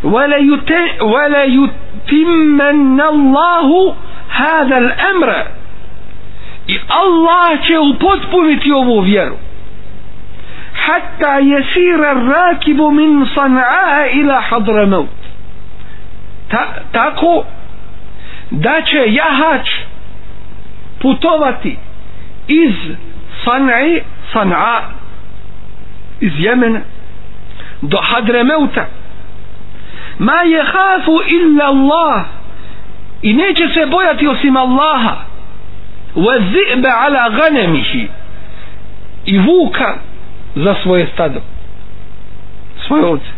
ولا يتمن الله هذا الأمر i Allah će upotpuniti ovu vjeru hatta jesira rakibu min san'a ila hadramaut Ta, tako da će jahač putovati iz san'i san'a iz Jemena do Hadremeuta. Ma je hafu illa Allah. I neće se bojati osim Allaha. Wa zi'be ala ganemihi i vuka za svoje stado. Svoje ovce.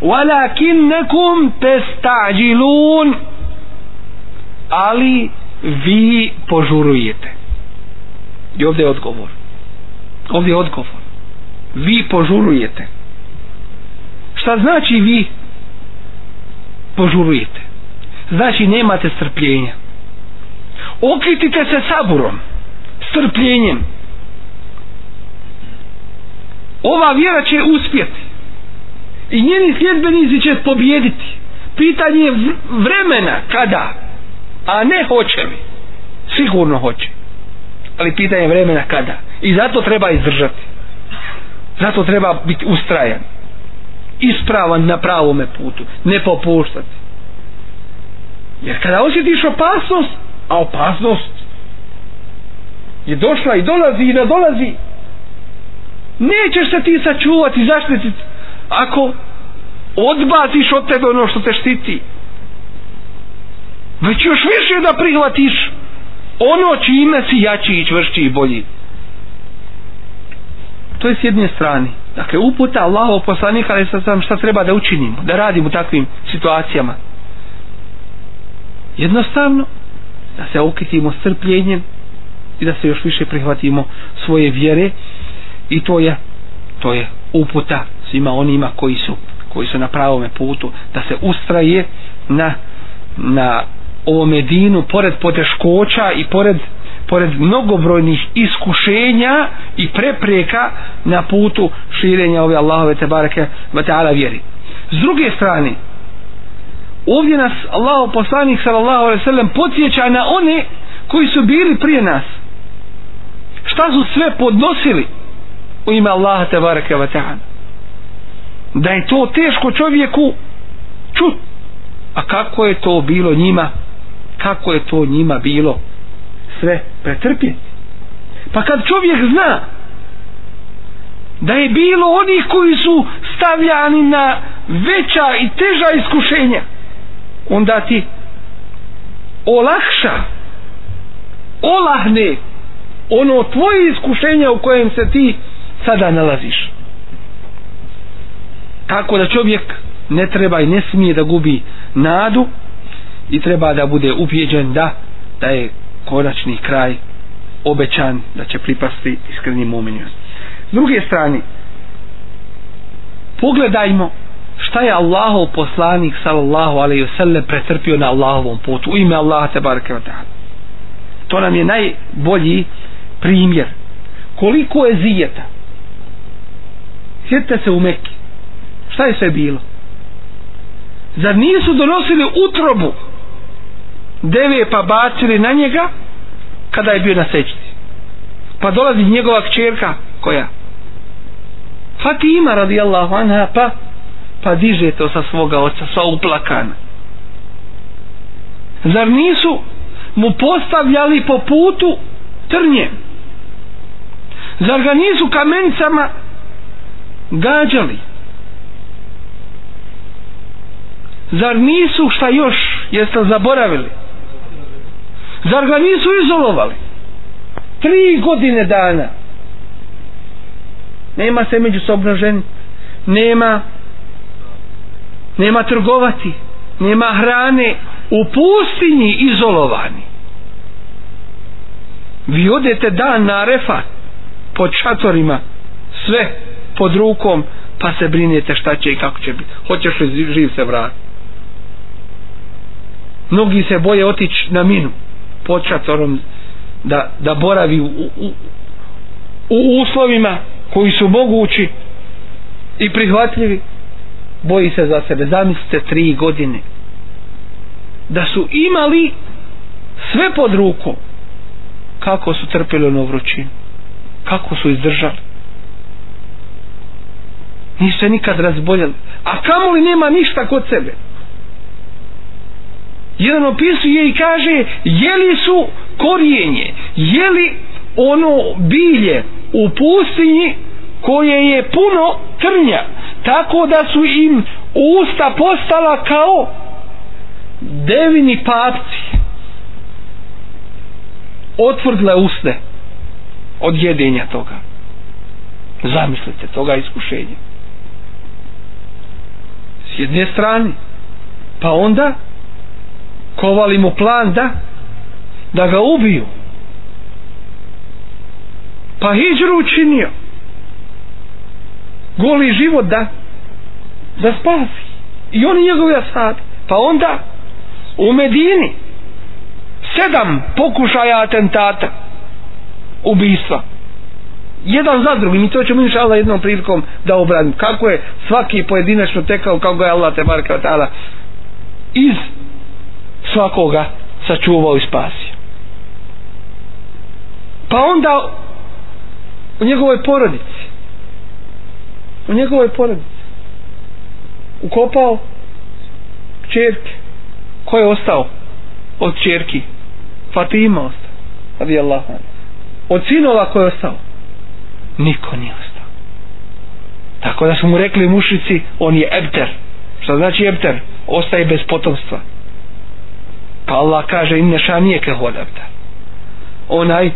Walakinnakum testađilun. Ali vi požurujete. I ovdje je odgovor. Ovdje je odgovor. Vi požurujete. Šta znači vi požurujete? Znači nemate strpljenja. Okritite se saburom strpljenjem. Ova vjera će uspjeti. I njeni sljedbenici će pobjediti pitanje vremena kada a ne hoće li sigurno hoće. Ali pitanje vremena kada. I zato treba izdržati. Zato treba biti ustrajan. Ispravan na pravome putu. Ne popuštati. Jer kada osjetiš opasnost a opasnost je došla i dolazi i nadolazi, nećeš se ti sačuvati zaštititi ako odbaciš od tebe ono što te štiti već još više da prihvatiš ono čime si jači i čvršći i bolji. To je s jedne strane. Dakle uputa Allahov poslanika ali sa sam šta treba da učinimo da radimo u takvim situacijama. Jednostavno da se okitimo strpljenjem i da se još više prihvatimo svoje vjere. I to je to je uputa svima onima koji su koji su na pravome putu da se ustraje na na o Medinu pored poteškoća i pored pored mnogobrojnih iskušenja i prepreka na putu širenja ove Allahove te bareke ve taala vjeri. S druge strane ovdje nas Allahu poslanik sallallahu alejhi ve sellem podsjeća na one koji su bili prije nas. Šta su sve podnosili u ime Allaha te bareke ve taala? Da je to teško čovjeku čut a kako je to bilo njima kako je to njima bilo? Sve pretrpjeti. Pa kad čovjek zna da je bilo onih koji su stavljani na veća i teža iskušenja onda ti olakša olahne ono tvoje iskušenje u kojem se ti sada nalaziš. Tako da čovjek ne treba i ne smije da gubi nadu i treba da bude ubijeđen da da je konačni kraj obećan da će pripasti iskrenim muminima. S druge strane, pogledajmo šta je Allahov poslanik sallallahu alaihi ve sallam pretrpio na Allahovom putu u ime Allaha te barake wa ta'ala. To nam je najbolji primjer. Koliko je zijeta? Sjetite se u Mekki. Šta je sve bilo? Zar nisu donosili utrobu deve pa bacili na njega kada je bio na sećici pa dolazi njegova kćerka koja? Fatima radijallahu anha pa pa diže to sa svoga oca sa uplakana. Zar nisu mu postavljali po putu trnje? Zar ga nisu kamencama gađali? Zar nisu šta još jeste zaboravili? Zar ga nisu izolovali? Tri godine dana. Nema se međusobno ženi. Nema nema trgovati. Nema hrane. U pustinji izolovani. Vi odete dan na refa pod šatorima sve pod rukom pa se brinete šta će i kako će biti. Hoćeš li živ se vrati. Mnogi se boje otići na minu pod šatorom da, da boravi u, u, u uslovima koji su mogući i prihvatljivi. Boji se za sebe. Zamislite tri godine. Da su imali sve pod rukom. Kako su trpili ono vrućinu kako su izdržali. Nisu se nikad razboljeli. A kamoli nema ništa kod sebe jedan opisuje i kaže jeli su korijenje jeli ono bilje u pustinji koje je puno trnja tako da su im usta postala kao devini papci. Otvrdle usne od jedenja toga. Zamislite toga iskušenja. S jedne strane pa onda kovali mu plan da da ga ubiju. Pa hijđru učinio. Goli život da da spasi. I oni njegovi asad pa onda u Medini sedam pokušaja atentata ubistva. Jedan za drugim. I to ćemo inša Allah jednom prilikom da obradim kako je svaki pojedinačno tekao kako ga je Allah te barka iz svakoga sačuvao i spasio. Pa onda u njegovoj porodici u njegovoj porodici ukopao čerke ko je ostao od čerki Fatima ostao radi Allah od sinova ko je ostao? Niko nije ostao. Tako da su mu rekli mušici on je ebter. Što znači ebter? Ostaje bez potomstva pa Allah kaže inne šanije ke hod onaj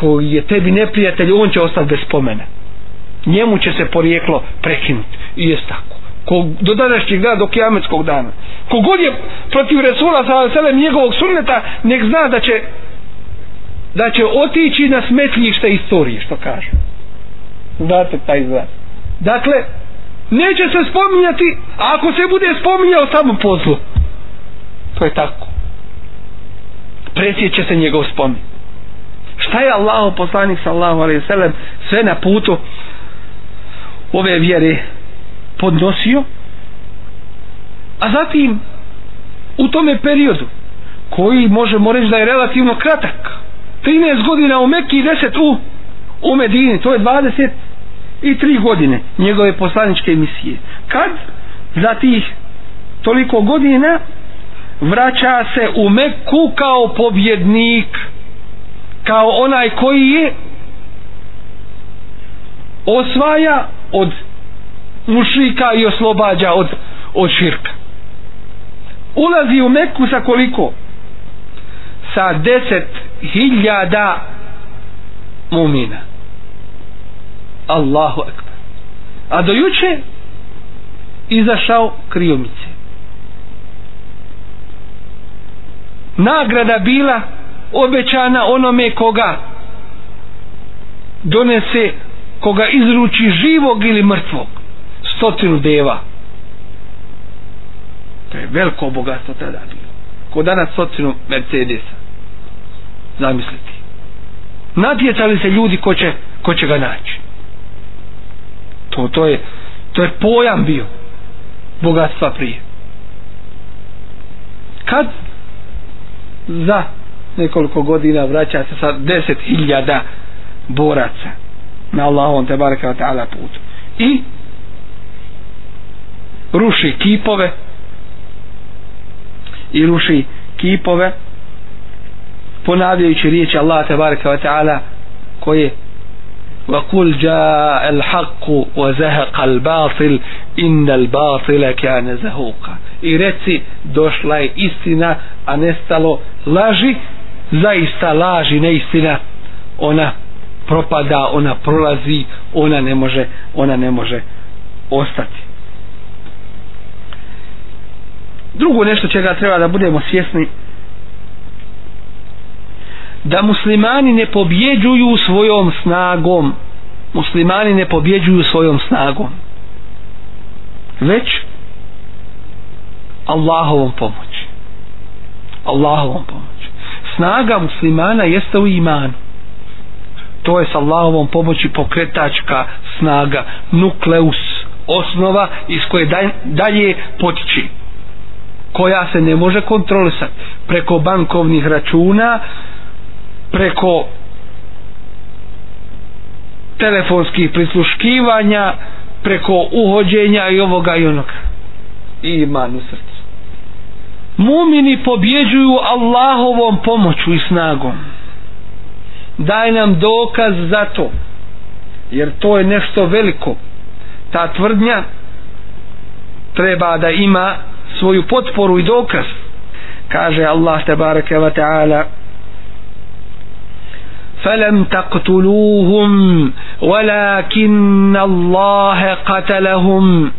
koji je tebi neprijatelj on će ostati bez spomena. Njemu će se porijeklo prekinuti i jest tako. Ko do današnjeg dana do kijametskog dana. Kogod je protiv Resula sa njegovog sunneta nek zna da će da će otići na smetljište istorije što kaže znate taj izraz dakle neće se spominjati a ako se bude spominjao samo po zlu to je tako. Presjeće se njegov spomin. Šta je Allah poslanik sallahu alaihi sallam sve na putu ove vjere podnosio? A zatim u tome periodu koji možemo reći da je relativno kratak. 13 godina u Mekki i 10 u, u Medini to je 20 i 3 godine njegove poslaničke misije kad za tih toliko godina vraća se u Mekku kao pobjednik kao onaj koji je osvaja od mušrika i oslobađa od, od širka. Ulazi u Meku sa koliko? Sa deset hiljada mumina. Allahu ekber a dojuče izašao krijomice nagrada bila obećana onome koga donese koga izruči živog ili mrtvog. Stotinu deva. To je veliko bogatstvo tada bilo. Ko danas stotinu Mercedesa. Zamisliti natjecali se ljudi ko će, ko će ga naći. To, to je to je pojam bio bogatstva prije. Kad za nekoliko godina vraća se sa deset hiljada boraca na Allahom te baraka ta'ala putu. I ruši kipove i ruši kipove ponavljajući riječi Allah te baraka ta'ala koje وقل جاء الحق وزهق الباطل إن الباطل كان زهوقا i reci došla je istina a nestalo laži zaista laži neistina ona propada ona prolazi ona ne može ona ne može ostati drugo nešto čega treba da budemo svjesni da muslimani ne pobjeđuju svojom snagom. Muslimani ne pobjeđuju svojom snagom. Već Allahovom pomoći. Allahovom pomoći. Snaga muslimana jeste u imanu. To je s Allahovom pomoći pokretačka snaga nukleus osnova iz koje dalje potiči koja se ne može kontrolisati. Preko bankovnih računa preko telefonskih prisluškivanja preko uhođenja i ovoga i onoga. I iman u srcu. Mumini pobjeđuju Allahovom pomoću i snagom. Daj nam dokaz za to jer to je nešto veliko. Ta tvrdnja treba da ima svoju potporu i dokaz. Kaže Allah tabaraka wa ta'ala فلم تقتلوهم ولكن الله قتلهم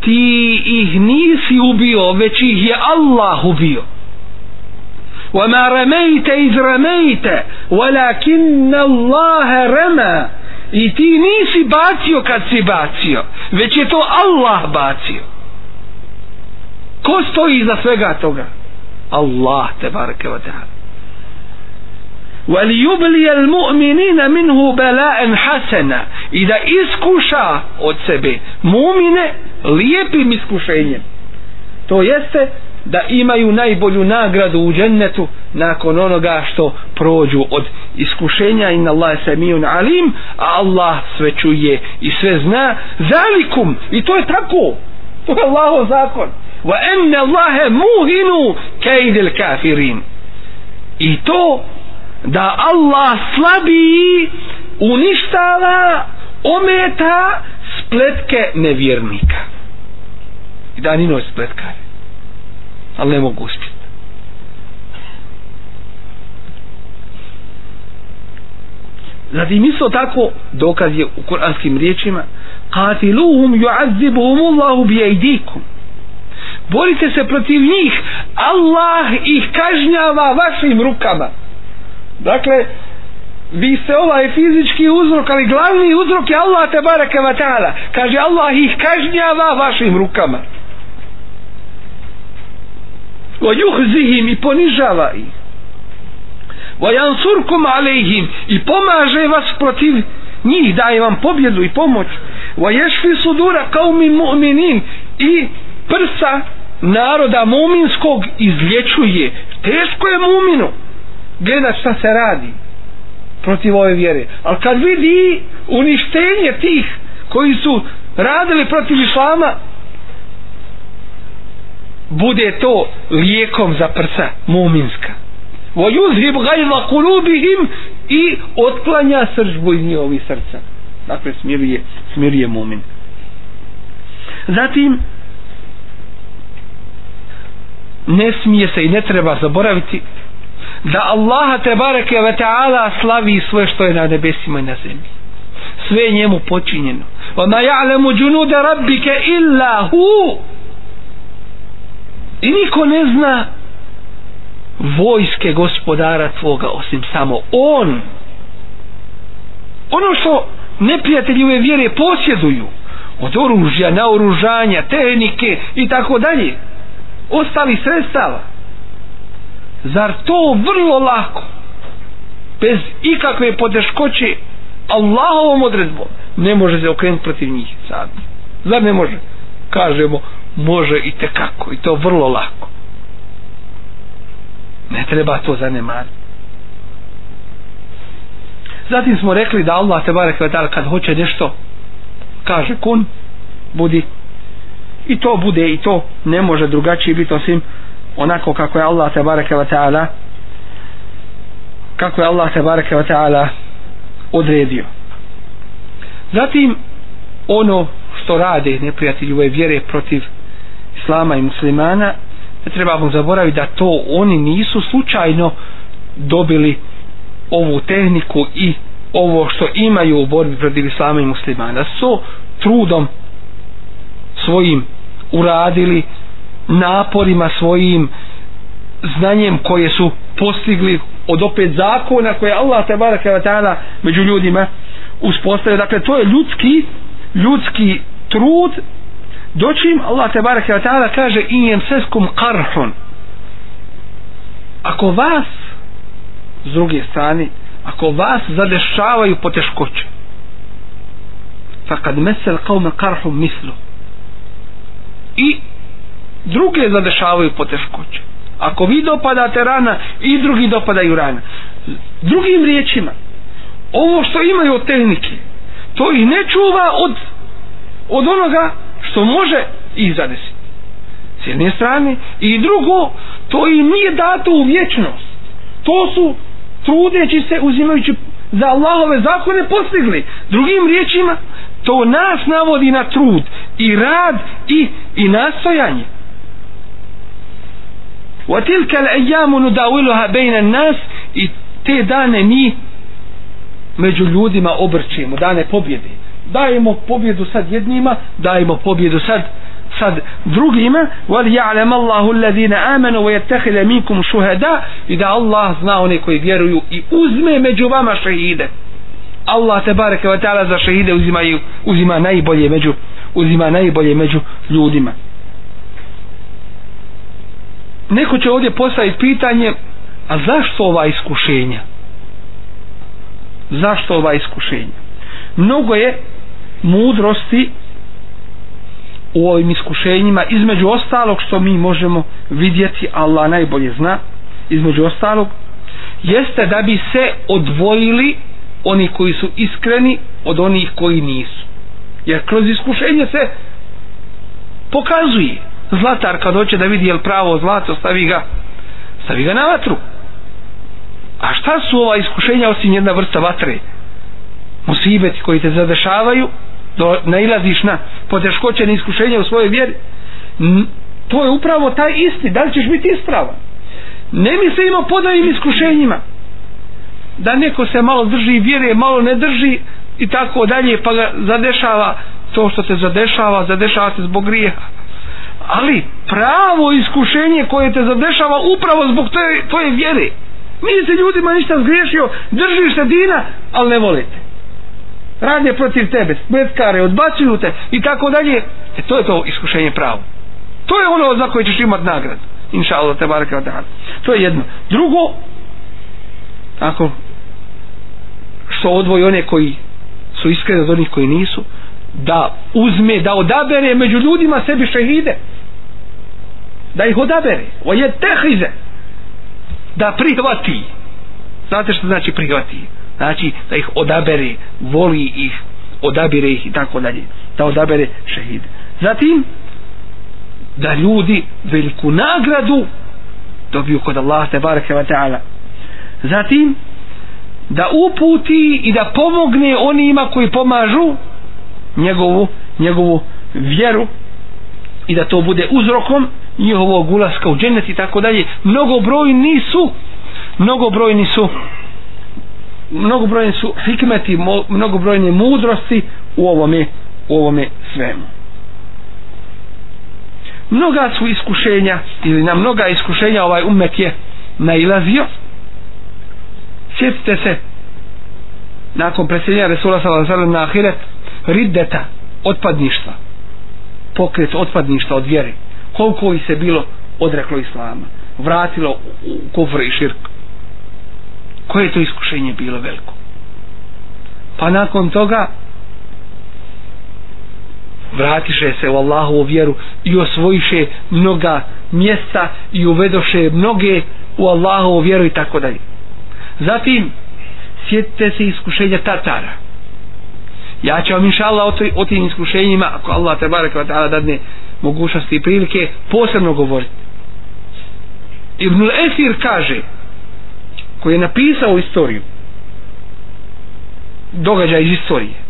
ti ih nisi ubio već ih je Allah ubio وما رميت إذ رميت ولكن الله رمى i ti nisi bacio kad si bacio već je to Allah bacio ko stoji iza svega toga Allah te barake wa ta'ala وليبلي المؤمنين منه بلاء حسنا i da iskuša od sebe mumine lijepim iskušenjem to jeste da imaju najbolju nagradu u džennetu nakon onoga što prođu od iskušenja inna Allah je samijun alim a Allah sve čuje i sve zna zalikum i to je tako to je Allahov zakon wa enne Allahe muhinu kejdil kafirin i to da Allah slabi uništava ometa spletke nevjernika. I da ni noj spletkare. Ali ne mogu uspjeti Zatim isto tako? Dokaz je u kuranskim riječima. Qatiluhum yu'azzibuhum Allahu bi aydikum Borite se protiv njih. Allah ih kažnjava vašim rukama. Dakle vi ste ovaj fizički uzrok ali glavni uzrok je Allah te bareke vatala. kaže Allah ih kažnjava vašim rukama. Wa yuhzihim i ponižava ih. Wa yansurkum alejhim i pomaže vas protiv njih daje vam pobjedu i pomoć. Wa yashfi sudura qaumin mu'minin i prsa naroda muminskog izlječuje. Teško je muminu gleda šta se radi protiv ove vjere. Ali kad vidi uništenje tih koji su radili protiv islama bude to lijekom za prsa muminska. Vojuzhib gajla kulubihim qulubihim i otklanja sržbu iz njihovih srca. Dakle smiruje smiruje mumin. Zatim ne smije se i ne treba zaboraviti da Allaha te bareke ve taala slavi sve što je na nebesima i na zemlji. Sve je njemu počinjeno. Wa ma ya'lamu junuda rabbika illa hu. I niko ne zna vojske gospodara tvoga osim samo on. Ono što neprijatelji ove vjere posjeduju od oružja, naoružanja, tehnike i tako dalje ostali sredstava zar to vrlo lako bez ikakve poteškoće Allahovom odredbom ne može se okrenuti protiv njih sad? Zar ne može? Kažemo može i te kako i to vrlo lako. Ne treba to zanemariti. Zatim smo rekli da Allah te barek kad hoće nešto kaže kun budi. I to bude i to ne može drugačije biti osim onako kako je Allah te bareke ve taala kako je Allah te bareke ve taala odredio. Zatim ono što rade neprijatelji ove vjere protiv islama i muslimana ne trebamo zaboraviti da to oni nisu slučajno dobili ovu tehniku i ovo što imaju u borbi protiv islama i muslimana. Su trudom svojim uradili naporima svojim znanjem koje su postigli od opet zakona koje Allah te baraka wa ta'ala među ljudima uspostavio. Dakle to je ljudski ljudski trud dočim Allah te baraka wa ta'ala kaže injem seskum karhun ako vas s druge strane ako vas zadešavaju poteškoće fakad mesel qavme karhum mislu i druge zadešavaju poteškoće. Ako vi dopadate rana i drugi dopadaju rana. Drugim riječima ovo što imaju od tehnike to ih ne čuva od od onoga što može ih zadesiti. S jedne strane i drugo to im nije dato u vječnost. To su trudeći se uzimajući za Allahove zakone postigli. Drugim riječima to nas navodi na trud i rad i, i nastojanje. وتلك الأيام نداولها بين الناس i te dane mi među ljudima obrćemo dane pobjede dajemo pobjedu sad jednima dajemo pobjedu sad sad drugima wal ya'lam Allahu alladhina amanu wa yattakhidha minkum shuhada i da Allah zna one koji vjeruju i uzme među vama šehide Allah te bareke ve taala za šehide uzima uzima najbolje među uzima najbolje među ljudima neko će ovdje postaviti pitanje a zašto ova iskušenja? Zašto ova iskušenja? Mnogo je mudrosti u ovim iskušenjima između ostalog što mi možemo vidjeti Allah najbolje zna između ostalog jeste da bi se odvojili oni koji su iskreni od onih koji nisu. Jer kroz iskušenje se pokazuje zlatar kad hoće da vidi jel pravo zlato stavi ga stavi ga na vatru. A šta su ova iskušenja osim jedna vrsta vatre? Musibeti koji te zadešavaju do, nailaziš na poteškoće na iskušenja u svojoj vjeri. To je upravo taj isti da li ćeš biti ispravan? Ne mislimo pod ovim iskušenjima. Da neko se malo drži vjere malo ne drži i tako dalje pa ga zadešava to što se zadešava zadešava se zbog grijeha ali pravo iskušenje koje te zadešava upravo zbog tvoje, tvoje vjere. Nisi ljudima ništa zgriješio držiš se dina ali ne volite radnje protiv tebe smetkare, odbacuju te i tako dalje. E to je to iskušenje pravo. To je ono za koje ćeš imat nagrad inša Allah te baraka to je jedno. Drugo ako što odvoji one koji su iskreni od onih koji nisu da uzme, da odabere među ljudima sebi šehide da ih odabere. O je tehize. Da prihvati. Znate što znači prihvati? Znači da ih odabere voli ih odabire ih i tako dalje. Da odabere šehide zatim da ljudi veliku nagradu dobiju kod Allah te barake wa ta'ala. Zatim da uputi i da pomogne onima koji pomažu njegovu, njegovu vjeru i da to bude uzrokom njihovog ulaska u džennet i tako dalje mnogobrojni su mnogobrojni su mnogobrojni su hikmeti mnogobrojne mudrosti u ovome u ovome svemu. Mnoga su iskušenja ili na mnoga iskušenja ovaj umet je nailazio. Sjetite se nakon preseljenja Resula sallallahu na ahiret riddeta otpadništva pokret otpadništva od vjere koliko ih se bilo odreklo islama? Vratilo u kufr i širk. Koje je to iskušenje bilo veliko? Pa nakon toga vratiše se u Allahovu vjeru i osvojiše mnoga mjesta i uvedoše mnoge u Allahovu vjeru i tako dalje. Zatim sjetite se iskušenja Tatara. Ja ću vam inša Allah o, o tim iskušenjima ako Allah te barek ta'ala dadne mogućnosti i prilike posebno govoriti. Ibn Esir kaže koji je napisao istoriju događaj iz istorije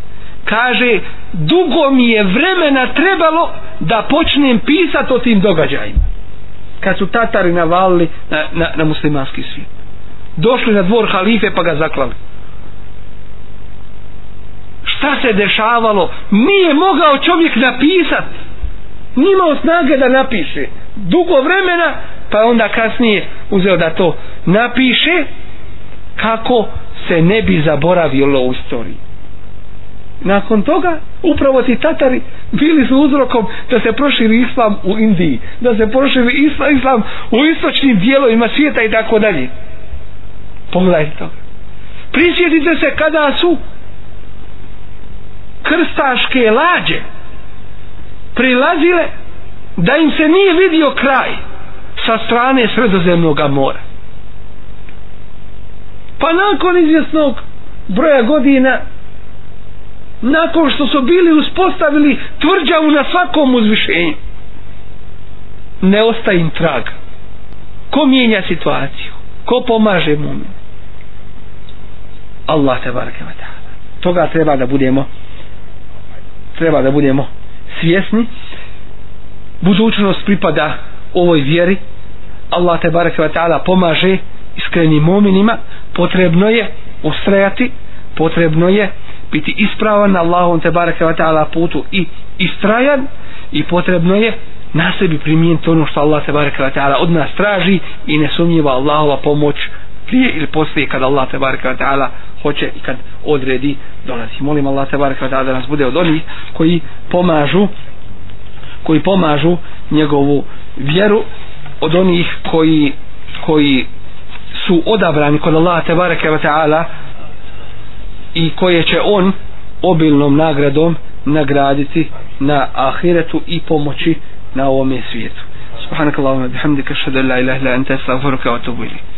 kaže dugo mi je vremena trebalo da počnem pisati o tim događajima. Kad su tatari navalili na, na, na muslimanski svijet. Došli na dvor halife pa ga zaklali. Šta se dešavalo? Nije mogao čovjek napisati nije imao snage da napiše. Dugo vremena pa onda kasnije uzeo da to napiše kako se ne bi zaboravio u story nakon toga upravo ti tatari bili su uzrokom da se proširi islam u Indiji da se proširi islam, islam u istočnim dijelovima svijeta i tako dalje. Pogledajte to. Prisjetite se kada su krstaške lađe prilazile da im se nije vidio kraj sa strane sredozemnog mora. Pa nakon izvjesnog broja godina nakon što su bili uspostavili tvrđavu na svakom uzvišenju ne ostaje im traga ko mijenja situaciju? Ko pomaže mu Allah te barake toga treba da budemo treba da budemo svjesni budućnost pripada ovoj vjeri Allah te barek ve ta'ala pomaže iskrenim muminima potrebno je ustrajati potrebno je biti ispravan na Allahom te barek ve ta'ala putu i istrajan i potrebno je na sebi primijeniti ono što Allah te bareke ve taala od nas traži i ne sumnjiva Allahova pomoć prije ili poslije kad Allah te bareke ve taala hoće i kad odredi dolazi molim Allah te barek da nas bude od onih koji pomažu koji pomažu njegovu vjeru od onih koji koji su odabrani kod Allah te bareke ve taala i koje će on obilnom nagradom nagraditi na ahiretu i pomoći na ovome svijetu. Subhanakallahumma bihamdika ashhadu an la ilaha illa anta astaghfiruka wa atubu ilayk.